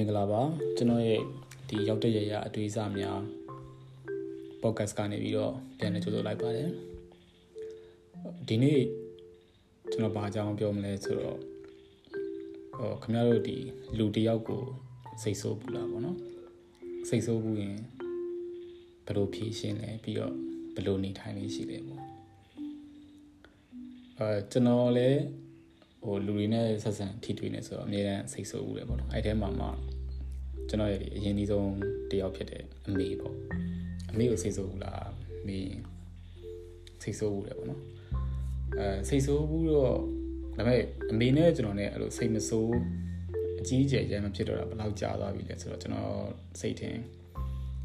မင်္ဂလာပါကျွန်တော်ရဲ့ဒီရောက်တဲ့ရရအတွေ့အကြများ podcast ကနေပြီးတော့ပြန်လည်ကြိုဆိုလိုက်ပါတယ်ဒီနေ့ကျွန်တော်ဘာအကြောင်းပြောမလဲဆိုတော့ဟောခင်ဗျားတို့ဒီလူတယောက်ကိုစိတ်ဆိုးဘူးလားပေါ့နော်စိတ်ဆိုးဘူးရင်ဘယ်လိုဖြေရှင်းလဲပြီးတော့ဘယ်လိုနေထိုင်နေရှိလဲပေါ့အဲကျွန်တော်လည်း ဟိုလူတွေနဲ့ဆက်ဆံထိတွေ့နေဆိုတော့အများအားစိတ်ဆိုးဘူးလေပေါ့နော်အဲ့ထဲမှာမှကျွန်တော်ရဲ့ဒီအရင်ကြီးဆုံးတယောက်ဖြစ်တဲ့အမေပေါ့အမေကိုစိတ်ဆိုးဘူးလားမေစိတ်ဆိုးဘူးလေပေါ့နော်အဲစိတ်ဆိုးဘူးတော့ဒါပေမဲ့အမေနဲ့ကျွန်တော်နဲ့အဲ့လိုစိတ်မဆိုးအကြီးအကျယ်ရမ်းမဖြစ်တော့တာဘယ်လောက်ကြာသွားပြီလဲဆိုတော့ကျွန်တော်စိတ်ထင်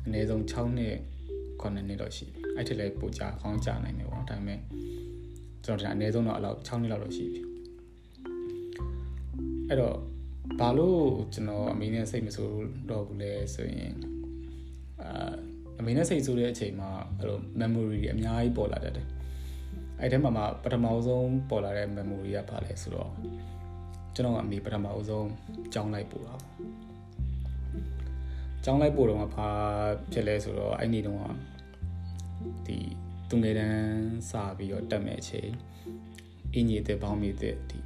အနည်းဆုံး6နှစ်9နှစ်တော့ရှိပြီအဲ့ထက်လည်းပိုကြာခေါင်းကြာနိုင်တယ်ပေါ့နော်ဒါပေမဲ့ကျွန်တော်ထင်အနည်းဆုံးတော့အဲ့လောက်6နှစ်လောက်တော့ရှိပြီ အဲ့တော့ဘာလို့ကျွန်တော်အမေနဲ့စိတ်မဆိုးတော့ဘူးလဲဆိုရင်အာအမေနဲ့စိတ်ဆိုးတဲ့အချိန်မှာအဲ့လို memory တွေအများကြီးပေါ်လာတတ်တယ်အဲ့ထဲမှာမှပထမဆုံးပေါ်လာတဲ့ memory ကဘာလဲဆိုတော့ကျွန်တော်ကအမေပထမဆုံးကြောင်းလိုက်ပို့တာပေါ့ကြောင်းလိုက်ပို့တော့မှဘာဖြစ်လဲဆိုတော့အဲ့ဒီတော့ဒီသူငယ်တန်းစပြီးတော့တက်မဲ့အချိန်အင်ကြီးတဲ့ဘောင်းမီတဲ့ဒီ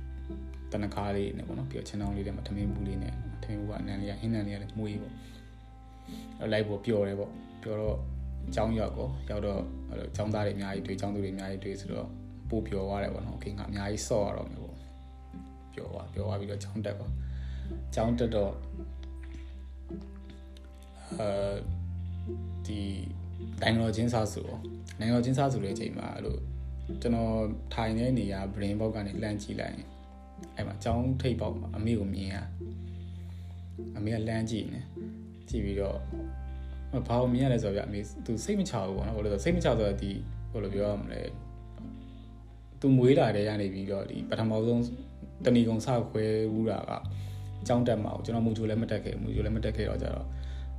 တနခါလေးနဲ့ပေါ့နော်ပြီးတော့ချင်းတောင်းလေးတွေမှာထမင်းဘူးလေးနဲ့ထမင်းဘူးကအနံလေးကဟင်းနံလေးကလည်းမှုေးပေါ့အဲ့လိုက်ဖို့ပျော်တယ်ပေါ့ပျော်တော့အကြောင်းရောက်ကောရောက်တော့အဲ့လိုចောင်းသားတွေအများကြီးတွေ့ចောင်းသူတွေအများကြီးတွေ့ဆိုတော့ပို့ပျော်သွားတယ်ပေါ့နော်โอเคငါအများကြီးဆော့ရတော့မယ်ပေါ့ပျော်သွားပျော်သွားပြီးတော့ចောင်းတက်ပေါ့ចောင်းတက်တော့အဲဒီနိုင်ငံတော်ချင်းစားစုပေါ့နိုင်ငံတော်ချင်းစားစုတဲ့အချိန်မှာအဲ့လိုကျွန်တော်ထိုင်နေတဲ့နေရာ brain box ကနေလှမ်းကြည့်လိုက်ရင် အဲ့မှာចောင်းထိပ်ပေါက်မှာအမေကိုမြင်ရအမေကလမ်းကြည့်နေကြည့်ပြီးတော့ဘာလို့မြင်ရလဲဆိုတော့ဗျအမေသူစိတ်မချဘူးပေါ့နော်ဘာလို့လဲဆိုစိတ်မချဆိုတော့ဒီဘယ်လိုပြောရမလဲသူမွေးလာတဲ့ရနေပြီးတော့ဒီပထမဆုံးတဏီကုံစခွဲဘူးတာကចောင်းတက်မှာကျွန်တော်မူချိုလည်းမတက်ခဲ့မူချိုလည်းမတက်ခဲ့တော့ကြတော့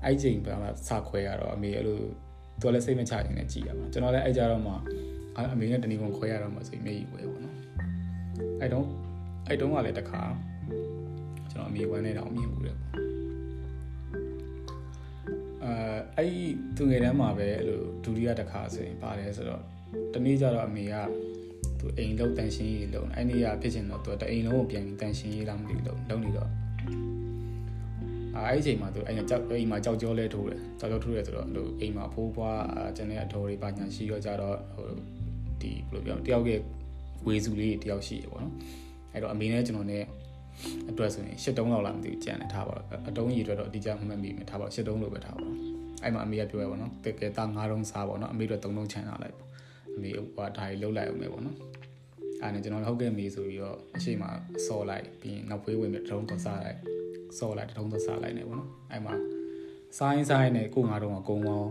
အဲ့ချိန်ဘာမှစခွဲရတော့အမေအဲ့လိုသူလည်းစိတ်မချရင်လည်းကြည်ရမှာကျွန်တော်လည်းအဲ့ကြတော့မှအမေနဲ့တဏီကုံခွဲရတော့မှဆိုရင်မျက်ရည်ဝဲပေါ့နော်အဲ့တော့ အဲ့တုန်းကလည်းတခါကျွန်တော်အမေဝမ်းနေတော့မြင်ဘူးတယ်ပေါ့အဲအဲ့သူငယ်တန်းမှာပဲအဲ့လိုဒုတိယတစ်ခါဆိုရင်ပါတယ်ဆိုတော့တနေ့ကျတော့အမေကသူအိမ်လုံးတန်ရှင်းရေးလုံးအဲ့နေ့ကဖြစ်ချင်တော့သူတအိမ်လုံးကိုပြန်ပြီးတန်ရှင်းရေးလားမသိဘူးလုံးလုံးနေတော့အဲ့ဒီအချိန်မှာသူအဲ့ကြောက်အိမ်မှာကြောက်ကြောလဲထိုးတယ်ကြောက်ကြောထိုးတယ်ဆိုတော့လို့အိမ်မှာဖိုးဖွားကျန်တဲ့အတော်တွေပါညာရှိရောကြတော့ဟိုဒီဘယ်လိုပြောတယောက်ရဲ့ဝေစုလေးတယောက်ရှိရပေါ့နော် အဲ့တော့အမေနဲ့ကျွန်တော်နဲ့အတွက်ဆိုရင်၈တုံးလောက်လာမသိဘူးကြံနေထားပါတော့အတုံးကြီးအတွက်တော့အတိအကျမမှတ်မိမယ်ထားပါ၈တုံးလို့ပဲထားပါတော့အဲ့မှာအမေကပြောရပါတော့တကယ်သား၅တုံးစားပါတော့အမေတို့၃တုံးချန်လာလိုက်ပေါ့အမေဟိုဒါကြီးလှုပ်လိုက်အောင်ပဲပေါ့နော်အဲ့နဲ့ကျွန်တော်ဟုတ်ကဲ့မေးဆိုပြီးတော့အရှိမဆော်လိုက်ပြီးရင်နောက်ဖွေးဝင်ပြီးတုံးတော့စားလိုက်ဆော်လိုက်တုံးတော့စားလိုက်နေပေါ့နော်အဲ့မှာဆိုင်းဆိုင်းနဲ့ကိုငါတော့ကကုံပေါင်း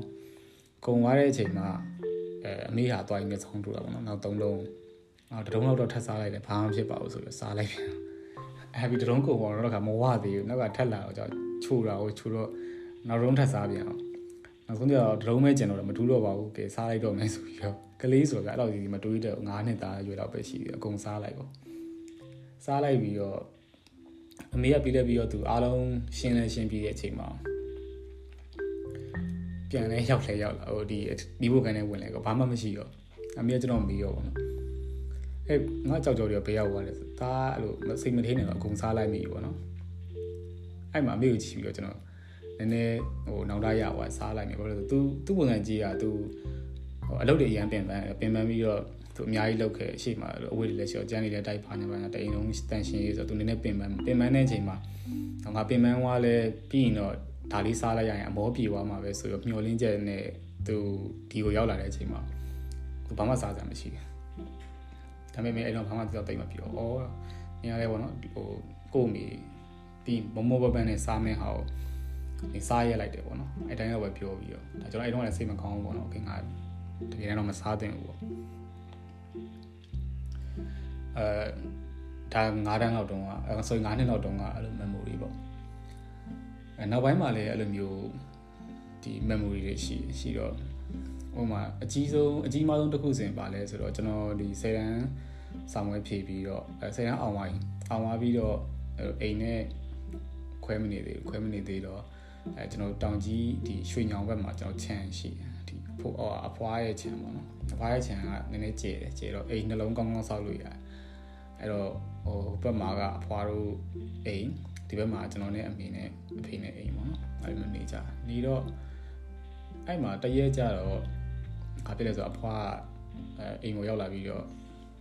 ကုံသွားတဲ့အချိန်မှာအဲအမေဟာတွိုင်းနဲ့ဆောင်းထူတာပေါ့နော်နောက်၃တုံး အော်တတုံးလောက်တော့ထပ်စားလိုက်တယ်ဘာမှဖြစ်ပါဘူးဆိုပြီးစားလိုက်ပြန်အဲ့ပြီးတတုံးကိုပေါ်တော့ကမဝသေးဘူးနောက်ကထက်လာတော့ကြောချိုးတာကိုချိုးတော့နောက်တုံးထပ်စားပြန်အောင်နောက်ဆုံးကျတော့တတုံးမဲကျင်တော့မထူးတော့ပါဘူးကဲစားလိုက်တော့မယ်ဆိုပြီးတော့ကလေးဆိုတော့အဲ့လောက်ကြီးမတွေးတော့9နှစ်သားရွယ်တော့ပဲရှိတယ်အကုန်စားလိုက်ပေါ့စားလိုက်ပြီးတော့အမေကပြီးလက်ပြီးတော့သူအားလုံးရှင်းလဲရှင်းပြီးတဲ့အချိန်မှာပြန်လဲရောက်လဲရောက်လာဟိုဒီဒီဘုတ်ကန်နဲ့ဝင်လဲကဘာမှမရှိတော့အမေကကျွန်တော်မေးရောပေါ့နော် အဲငါကြောက်ကြောက်တွေဘယ်ရောက်သွားလဲဆိုဒါအဲ့လိုစိတ်မထင်းနေတော့အကုန်စားလိုက်မိပေါ့နော်အဲ့မှာအမေကိုကြည့်ပြီးတော့ကျွန်တော်နည်းနည်းဟိုနောက်သားရသွားစားလိုက်မယ်ဘာလို့လဲဆိုသူသူ့ပုံစံကြည့်ရသူဟိုအလုပ်တွေအရန်ပင်ပန်းပင်ပန်းပြီးတော့သူအများကြီးလုပ်ခဲ့အရှိမှအဝေးတွေလည်းရှော့ကျန်းတွေလည်းတိုက်ဖာနေပါတာတအိမ်လုံးတန်ရှင်းရေးဆိုသူနည်းနည်းပင်ပန်းပင်ပန်းတဲ့အချိန်မှာငါပင်ပန်းသွားလဲပြီးရင်တော့ဒါလေးစားလိုက်ရရင်အမောပြေသွားမှာပဲဆိုတော့မျောလင်းချက်နဲ့သူဒီကိုရောက်လာတဲ့အချိန်မှာသူဘာမှစားစရာမရှိဘူး ဒါပေမဲ့အဲ့တော့ဘာမှပြောသိမ့်မပြောဩနေရာလေးပေါ့နော်ဟိုကို့မီပြီးမမောပပန်းနဲ့စားမင်းဟာကိုနေစားရလိုက်တယ်ပေါ့နော်အဲ့တိုင်းတော့ပဲပြောပြီးတော့ဒါကျွန်တော်အဲ့တော့လည်းစိတ်မကောင်းဘူးပေါ့နော်ခင်ဗျာတကယ်တော့မစားသင့်ဘူးပေါ့အဲဒါ9တန်းလောက်တုန်းကအဲဆိုရင်9နှစ်လောက်တုန်းကအဲ့လို memory ပေါ့အဲနောက်ပိုင်းမှာလည်းအဲ့လိုမျိုးဒီ memory တွေရှိရှိတော့ ဟိုမှာအကြီးဆုံးအကြီးမားဆုံးတစ်ခုစဉ်ပါလဲဆိုတော့ကျွန်တော်ဒီ10တန်းဆောင်ဝဲဖြည့်ပြီးတော့အဲ10တန်းအောင်ဝိုင်းအောင်ဝါပြီးတော့အိမ်နဲ့ခခွဲမနေသေးဘူးခွဲမနေသေးတော့အဲကျွန်တော်တောင်ကြီးဒီရွှေညောင်ဘက်မှာကျွန်တော်ခြံရှိဒီအဖိုးအဖွားရဲ့ခြံပေါ့နော်အဖွားရဲ့ခြံကနည်းနည်းကျဲတယ်ကျဲတော့အိမ်နှလုံးကောင်းကောင်းဆောက်လို့ရတယ်အဲ့တော့ဟိုဘက်မှာကအဖွားတို့အိမ်ဒီဘက်မှာကျွန်တော်နဲ့အမေနဲ့အဖေနဲ့အိမ်ပေါ့နော်အဲ့လိုနေကြနေတော့အဲ့မှာတရက်ကြတော့ ဘာဖြစ်လဲဆိုတော့အဖွားအဲအိမ်ကိုရောက်လာပြီးတော့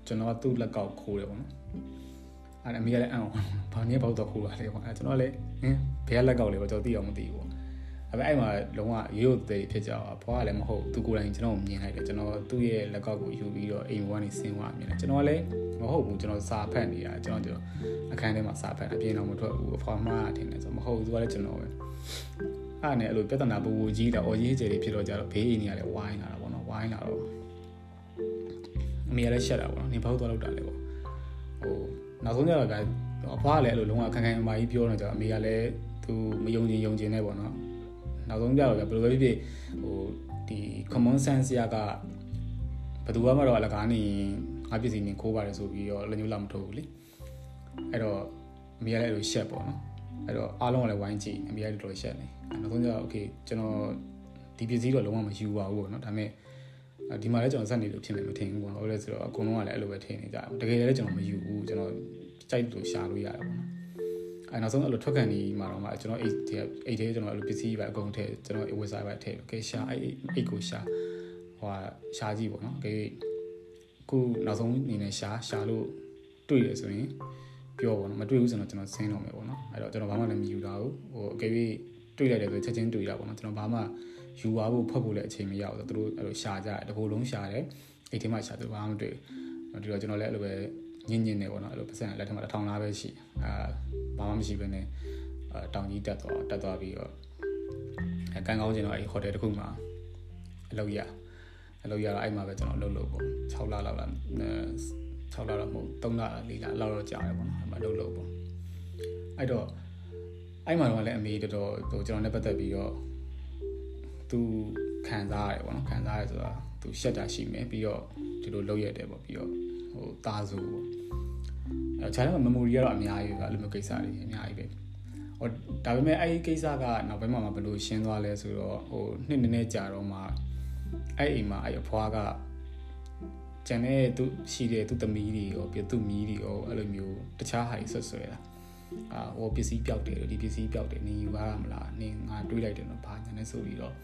ကျွန်တော်ကသူ့လက်ကောက်ခိုးတယ်ပေါ့နော်အဲ့အမေကလည်းအံ့ဘာနည်းပေါ့တော့ခိုးပါလေပေါ့အဲ့ကျွန်တော်လည်းဟင်းဘယ်လက်ကောက်လဲပေါ့ကျွန်တော်သိအောင်မသိဘူးပေါ့အဲ့အဲ့မှာလုံးဝရိုးသေးဖြစ်ကြတော့ဘွားကလည်းမဟုတ်သူကိုယ်တိုင်ကျွန်တော်မြင်လိုက်တယ်ကျွန်တော်သူ့ရဲ့လက်ကောက်ကိုယူပြီးတော့အိမ်ဘွားနေဆင်းသွားမြင်တယ်ကျွန်တော်လည်းမဟုတ်ဘူးကျွန်တော်စာဖတ်နေတာကျွန်တော်ကျွန်တော်အခန်းထဲမှာစာဖတ်တာပြင်တော့မထွက်ဘူးအဖွားမထင်တယ်ဆိုမဟုတ်ဘူးသူကလည်းကျွန်တော်ပဲ အဲ့နဲ့အဲ့လိုပြဿနာပူပူကြီးတာအော်ကြီးကျယ်တွေဖြစ်တော့ကြတော့ဘေးအိမ်ကြီးကလည်းဝိုင်းလာတာပေါ့နော်ဝိုင်းလာတော့အမေကလည်းရှက်တာပေါ့နော်နေဘောက်သွားလောက်တာလေပေါ့ဟိုနောက်ဆုံးကျတော့ကအဖွားကလည်းအဲ့လိုလုံးဝခန်းခန်းမာကြီးပြောနေကြအမေကလည်းသူမယုံကြည်ယုံကြည်နေပေါ့နော်နောက်ဆုံးကြတော့ဘယ်လိုပဲဖြစ်ဖြစ်ဟိုဒီ common sense ရကဘယ်သူမှတော့အလကားနေငါပစ္စည်းနေခိုးပါတယ်ဆိုပြီးတော့လည်းညှို့လာမထုတ်ဘူးလေအဲ့တော့အမေကလည်းအဲ့လိုရှက်ပေါ့နော် အဲ့တော့အားလုံးကလည်းဝိုင်းကြည့်အမေကလည်းတော်တော်ရှက်နေနောက်ဆုံးကျတော့ okay ကျွန်တော်ဒီပစ္စည်းတော့လုံးဝမယူပါဘူးပေါ့နော်ဒါပေမဲ့ဒီမှာလည်းကျွန်တော်စက်နေလို့ဖြစ်မယ်မထင်ဘူးပေါ့နော်ဟုတ်လဲဆိုတော့အကုန်လုံးကလည်းအဲ့လိုပဲထင်နေကြတယ်တကယ်လည်းကျွန်တော်မယူဘူးကျွန်တော်ကြိုက်လို့ရှာလို့ရတယ်ပေါ့နော်အဲနောက်ဆုံးအဲ့လိုထွက်ကန်ဒီမှာတော့မှကျွန်တော်အိတ်အိတ်ထဲကျွန်တော်အဲ့လိုပစ္စည်းပဲအကုန်ထည့်ကျွန်တော်ဝက်ဆိုက်ပဲထည့်ကဲရှာအဲ့အိတ်ကိုရှာဟိုရှာကြည့်ပေါ့နော်ကဲခုနောက်ဆုံးအနေနဲ့ရှာရှာလို့တွေ့ရဆိုရင် ပြောပေါ့နော်မတွေ့ဘူးဆိုတော့ကျွန်တော်ဆင်းတော့မယ်ပေါ့နော်အဲ့တော့ကျွန်တော်ဘာမှလည်းမယူတာဘူးဟိုအကယ်၍တွေ့လိုက်တယ်ဆိုချက်ချင်းတွေ့တာပေါ့နော်ကျွန်တော်ဘာမှယူသွားဖို့ဖတ်ဖို့လည်းအချိန်မရဘူးဆိုတော့သူတို့အဲ့လိုရှာကြတယ်တကူလုံးရှာတယ်အိတ်ထဲမှာရှာသူဘာမှမတွေ့ဘူးဒီတော့ကျွန်တော်လည်းအဲ့လိုပဲညင်ညင်နေပေါ့နော်အဲ့လိုပတ်စံလက်ထက်မှာတစ်ထောင်လားပဲရှိအာဘာမှမရှိဘဲနဲ့အာတောင်ကြီးတက်သွားတက်သွားပြီးတော့အဲကန်းကောင်းကျင်တော့အဲ့ဟိုတယ်တစ်ခုမှာအလုပ်ရအလုပ်ရတော့အဲ့မှာပဲကျွန်တော်အလုပ်လုပ်ပေါ့6လလောက်လား 6လတော့မဟုတ်3လ4လလောက်တော့ကြာတယ်ပေါ့နော်အဲ့မှာအလုပ်လုပ်ပေါ့အဲ့တော့အဲ့မှာတော့လည်းအမေတော်တော်ဟိုကျွန်တော်နဲ့ပတ်သက်ပြီးတော့သူခံစားရတယ်ပေါ့နော်ခံစားရဆိုတာသူရှက်တာရှိမယ်ပြီးတော့ဒီလိုလုပ်ရတယ်ပေါ့ပြီးတော့ဟိုတာစုပေါ့အဲခြားတဲ့ memory ကတော့အများကြီးပဲအဲ့လိုမျိုးကိစ္စတွေအများကြီးပဲဟိုဒါပေမဲ့အဲ့ဒီကိစ္စကနောက်ပိုင်းမှာဘယ်လိုရှင်းသွားလဲဆိုတော့ဟိုနှစ်နည်းနည်းကြာတော့မှအဲ့အိမ်မှာအဲ့အဖွားက ကျန်တဲ့သူရှိတဲ့သူသမီးတွေရောပြသူမီးတွေရောအဲ့လိုမျိုးတခြားဟာတွေဆွဆွဲတာအာဟိုပစ္စည်းပြောက်တယ်ဒီပစ္စည်းပြောက်တယ်နင်ယူပါမလားနင်ငါတွေးလိုက်တယ်နော်ဘာညာနဲ့ဆိုပြီးတော့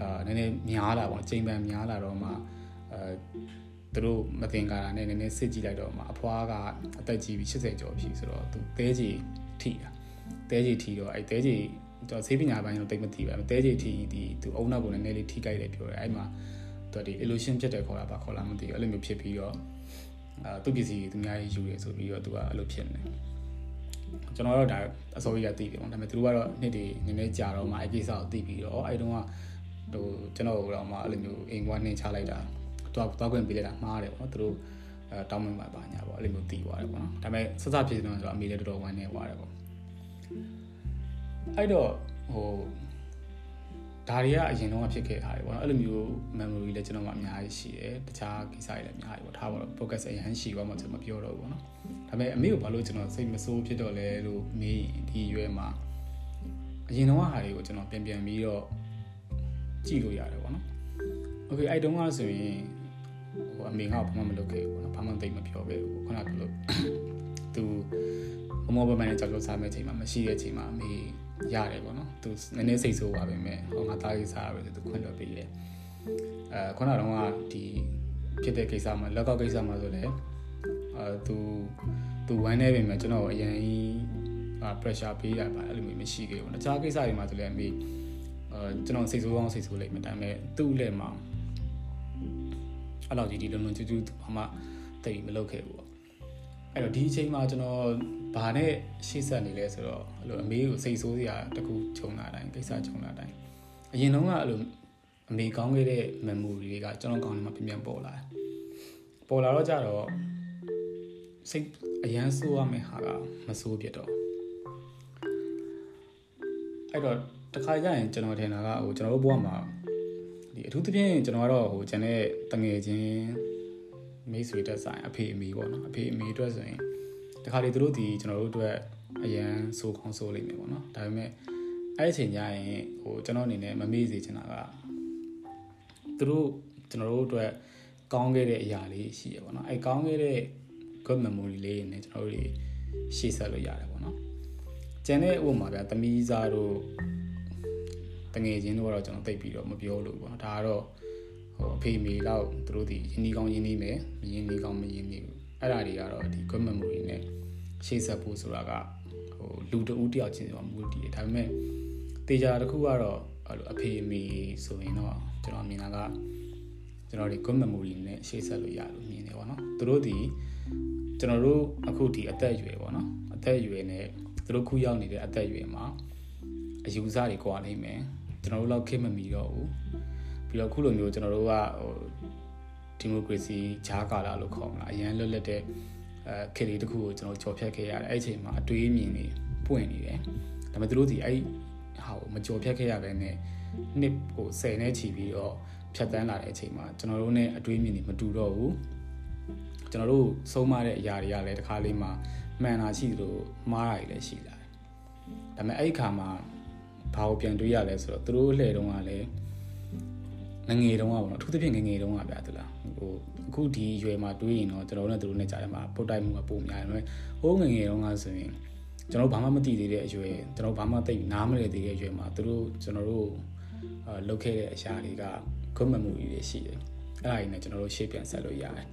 အာနည်းနည်းများလာပေါ့ချိန်ပန်များလာတော့မှအဲသူတို့မတင်ကာတာနဲ့နည်းနည်းစစ်ကြည့်လိုက်တော့မှအဖွားကအသက်ကြီးပြီး80ကျော်ပြီဆိုတော့သူသဲကြီးထိတာသဲကြီးထိတော့အဲသဲကြီးတော့ဆေးပညာပိုင်းတော့တိတ်မသိပါဘူးသဲကြီးထိဒီသူအုံနောက်ကိုနည်းနည်းလေးထိကြိုက်တယ်ပြောတယ်အဲ့မှာ သူဒီ illusion ဖြစ်တယ်ခေါ်တာပါခေါ်လာမသိဘူးအဲ့လိုမျိုးဖြစ်ပြီးတော့အာသူ့ပစ္စည်းသူများရေးယူရဆိုပြီးတော့သူကအဲ့လိုဖြစ်နေတယ်ကျွန်တော်တော့ဒါအစိုးရသိတယ်ပေါ့ဒါပေမဲ့သူတို့ကတော့နှစ်တွေနည်းနည်းကြာတော့မှအဲ့ကိစ္စကိုသိပြီးတော့အဲ့တုန်းကဟိုကျွန်တော်တို့တော့မှအဲ့လိုမျိုးအိမ်ဘွားနှင်းချလိုက်တာတော့တော့ခွင့်ပေးလိုက်တာမှားတယ်ပေါ့နော်သူတို့အဲတောင်းပန်ပါပါညာပေါ့အဲ့လိုမျိုးတည်သွားတယ်ပေါ့နော်ဒါပေမဲ့ဆက်စဖြစ်နေတော့အမေလည်းတော်တော်ဝမ်းနေသွားတယ်ပေါ့အဲ့တော့ဟို ဒါတွေကအရင်တော့ဖြစ်ခဲ့တာတွေပေါ့နော်အဲ့လိုမျိုး memory လည်းကျွန်တော်မှအများကြီးရှိတယ်တခြားကိစ္စတွေလည်းအများကြီးပေါ့ထားပါတော့ focus အရန်ရှိပါမှကျွန်တော်ပြောတော့ဘူးပေါ့နော်ဒါပေမဲ့အမေကိုဘာလို့ကျွန်တော်စိတ်မဆိုးဖြစ်တော့လဲလို့မေးဒီရွယ်မှာအရင်တော့ဟာတွေကိုကျွန်တော်ပြန်ပြန်ပြီးတော့ကြည့်လို့ရတယ်ပေါ့နော် okay အဲ့တုန်းကဆိုရင်ဟိုအမေကဘာမှမလုပ်ခဲ့ဘူးပေါ့နော်ဘာမှသိမပြောခဲ့ဘူးခုနကပြောလို့သူမမောဘမန်နဲ့ကြောက်လို့စားမဲ့ချိန်မှာမရှိတဲ့ချိန်မှာအမေ ရတယ်ပေါ့နော်သူနည်းနည်းစိတ်ဆိုးပါပဲမဲ့ဟောငါသားရေးစားရပဲသူခွင့်လွှတ်ပေးတယ်အဲခုနကတော့ဒီဖြစ်တဲ့ကိစ္စမှာလက်ကောက်ကိစ္စမှာဆိုလည်းအဲသူသူဝမ်းနေပြီမဲ့ကျွန်တော်အရင်ကြီး pressure ပေးရပါအဲ့လိုမျိုးမရှိခဲ့ဘူးတခြားကိစ္စတွေမှာဆိုလည်းအမေအဲကျွန်တော်စိတ်ဆိုးအောင်စိတ်ဆိုးလိုက်မယ်ဒါပေမဲ့သူ့လက်မှာအဲ့လောက်ကြီးဒီလုံးလုံးကျူးကျူးဘာမှတိတ်မလုပ်ခဲ့ဘူးပေါ့အဲ့တော့ဒီအချိန်မှာကျွန်တော် ဘာနဲ့ရှေ့ဆက်နေလဲဆိုတော့အဲ့လိုအမေကိုစိတ်ဆိုးစရာတခုခြုံလာတိုင်းကိစ္စခြုံလာတိုင်းအရင်တော့ကအဲ့လိုအမေကောင်းခဲ့တဲ့ memory တွေကကျွန်တော်ကောင်းနေမှာပြန်ပြန်ပေါ်လာတယ်ပေါ်လာတော့ကြတော့စိတ်အရန်ဆိုးရမယ့်ဟာကမဆိုးပြတော့အဲ့တော့တခါကျရင်ကျွန်တော်ထင်တာကဟိုကျွန်တော်တို့ဘဝမှာဒီအထူးသဖြင့်ကျွန်တော်ကတော့ဟိုကျန်တဲ့တငယ်ချင်းမိတ်ဆွေတက်ဆိုင်အဖေအမေပေါ့နော်အဖေအမေအတွက်ဆိုရင် တခါလေသူတို့ဒီကျွန်တော်တို့အတွက်အရန်ဆိုးကောင်းဆိုးလိမ့်မယ်ပေါ့နော်ဒါပေမဲ့အဲ့ဒီအချိန်ကျရင်ဟိုကျွန်တော်အနေနဲ့မမေ့စေချင်တာကသူတို့ကျွန်တော်တို့အတွက်ကောင်းခဲ့တဲ့အရာလေးရှိရပေါ့နော်အဲ့ကောင်းခဲ့တဲ့ good memory လေးနဲ့ကျွန်တော်တို့ရှေ့ဆက်လို့ရတယ်ပေါ့နော်ကျန်တဲ့ဥပမာဗျာသမီးစားတို့တငယ်ချင်းတို့ကတော့ကျွန်တော်သိပြီးတော့မပြောလို့ပေါ့နော်ဒါကတော့ဟိုအဖေမေလောက်သူတို့ဒီယင်းဒီကောင်းယင်းဒီမယ်မယင်းဒီကောင်းမယင်းဒီဘူး အဲ့ဒါတွေကတော့ဒီ good memory နဲ့ရှေ့ဆက်ဖို့ဆိုတာကဟိုလူတဦးတယောက်ချင်းဆိုမူတည်တယ်ဒါပေမဲ့တေချာတစ်ခုကတော့အဲ့လိုအဖေမေဆိုရင်တော့ကျွန်တော်မြင်တာကကျွန်တော်ဒီ good memory နဲ့ရှေ့ဆက်လို့ရလို့မြင်တယ်ပေါ့နော်သူတို့ဒီကျွန်တော်တို့အခုဒီအသက်အရွယ်ပေါ့နော်အသက်အရွယ်နဲ့သူတို့ခုရောက်နေတဲ့အသက်အရွယ်မှာအယူဆတွေကွာနိုင်မယ်ကျွန်တော်တို့လောက်ခေတ်မမီတော့ဘူးပြီးတော့ခုလိုမျိုးကျွန်တော်တို့ကဟို ဒီမိုကရေစီဂျားကာလာလို့ခေါ်မလားအရန်လွတ်လပ်တဲ့အဲခေတ်လေးတစ်ခုကိုကျွန်တော်ကြော်ဖြတ်ခဲ့ရတယ်အဲ့အချိန်မှာအတွေးမြင်နေပွင့်နေတယ်ဒါပေမဲ့သူတို့ဒီအဲ့ဟာကိုမကြော်ဖြတ်ခဲ့ရဘဲနဲ့နှစ်ဟို10နဲ့ချီပြီးတော့ဖြတ်တန်းလာတဲ့အချိန်မှာကျွန်တော်တို့ ਨੇ အတွေးမြင်နေမတူတော့ဘူးကျွန်တော်တို့ဆုံးမတဲ့အရာတွေကလည်းတစ်ခါလေးမှာမှန်တာရှိသလိုမှားတာတွေလည်းရှိလာတယ်ဒါပေမဲ့အဲ့ဒီခါမှာဘာကိုပြန်တွေးရလဲဆိုတော့သူတို့လှည့်တုန်းကလည်း ငငယ်တုန်းကပေါ့နော်အထူးသဖြင့်ငငယ်တုန်းကဗျာသူလားဟိုအခုဒီရွယ်မှာတွေးရင်တော့ကျွန်တော်တို့နဲ့သူတို့နဲ့ကြားထဲမှာပုတ်တိုက်မှုကပုံများတယ်ဟိုးငငယ်တုန်းကဆိုရင်ကျွန်တော်ဘာမှမသိသေးတဲ့အရွယ်ကျွန်တော်ဘာမှသိနားမလည်သေးတဲ့အရွယ်မှာသူတို့ကျွန်တော်တို့အာလုပ်ခဲ့တဲ့အရာတွေက good memory တွေရှိတယ်အဲ့ဒါတွေနဲ့ကျွန်တော်တို့ရှေ့ပြန်ဆက်လို့ရတယ်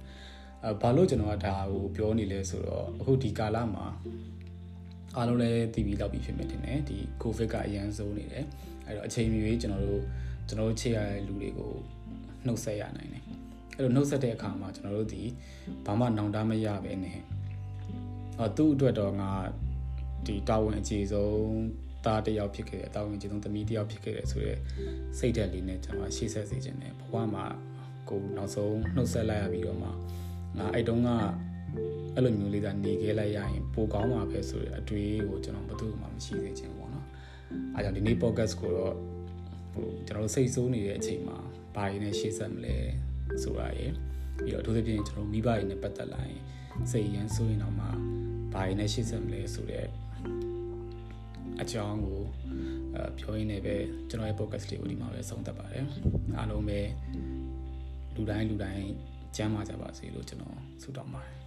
အဲဘာလို့ကျွန်တော်ကဒါကိုပြောနေလဲဆိုတော့အခုဒီကာလမှာအားလုံးလည်းတည်ပြီးလောက်ပြီးဖြစ်မြင်တယ်ねဒီ covid ကအရန်ဆုံးနေတယ်အဲ့တော့အချိန်မီရေးကျွန်တော်တို့ ကျွန်တော်တို့ချေရတဲ့လူတွေကိုနှုတ်ဆက်ရနိုင်တယ်အဲ့လိုနှုတ်ဆက်တဲ့အခါမှာကျွန်တော်တို့ဒီဘာမှနောင်တမရပဲနဲ့အော်သူ့အတွက်တော့ငါဒီတာဝန်အခြေဆုံးသားတယောက်ဖြစ်ခဲ့တယ်တာဝန်အခြေဆုံးသမီးတယောက်ဖြစ်ခဲ့တယ်ဆိုတော့စိတ်ဓာတ်လေးနဲ့ကျွန်တော်ရှေ့ဆက်စေခြင်းနဲ့ဘဝမှာကိုနောက်ဆုံးနှုတ်ဆက်လိုက်ရပြီးတော့မှငါအဲ့တုန်းကအဲ့လိုမျိုးလေးသာနေခဲ့လိုက်ရရင်ပိုကောင်းမှာပဲဆိုတဲ့အတွေးကိုကျွန်တော်ဘယ်သူမှမရှိစေချင်ဘူးပေါ့နော်အားကြောင့်ဒီနေ့ podcast ကိုတော့ ဟိုကျွန်တော်တို့စိတ်ဆိုးနေတဲ့အချိန်မှာဘာရင်းနဲ့ရှေ့ဆက်မလဲဆိုတာရယ်ပြီးတော့အထူးသဖြင့်ကျွန်တော်မိဘတွေနဲ့ပတ်သက်လာရင်စိတ်ရမ်းဆိုးရင်တော့မှဘာရင်းနဲ့ရှေ့ဆက်မလဲဆိုတဲ့အကြောင်းကိုအဲပြောရင်းနဲ့ပဲကျွန်တော်ရဲ့ podcast လေးကိုဒီမှာပဲဆုံးသက်ပါတယ်အားလုံးပဲလူတိုင်းလူတိုင်းကျမ်းမာကြပါစေလို့ကျွန်တော်ဆုတောင်းပါတယ်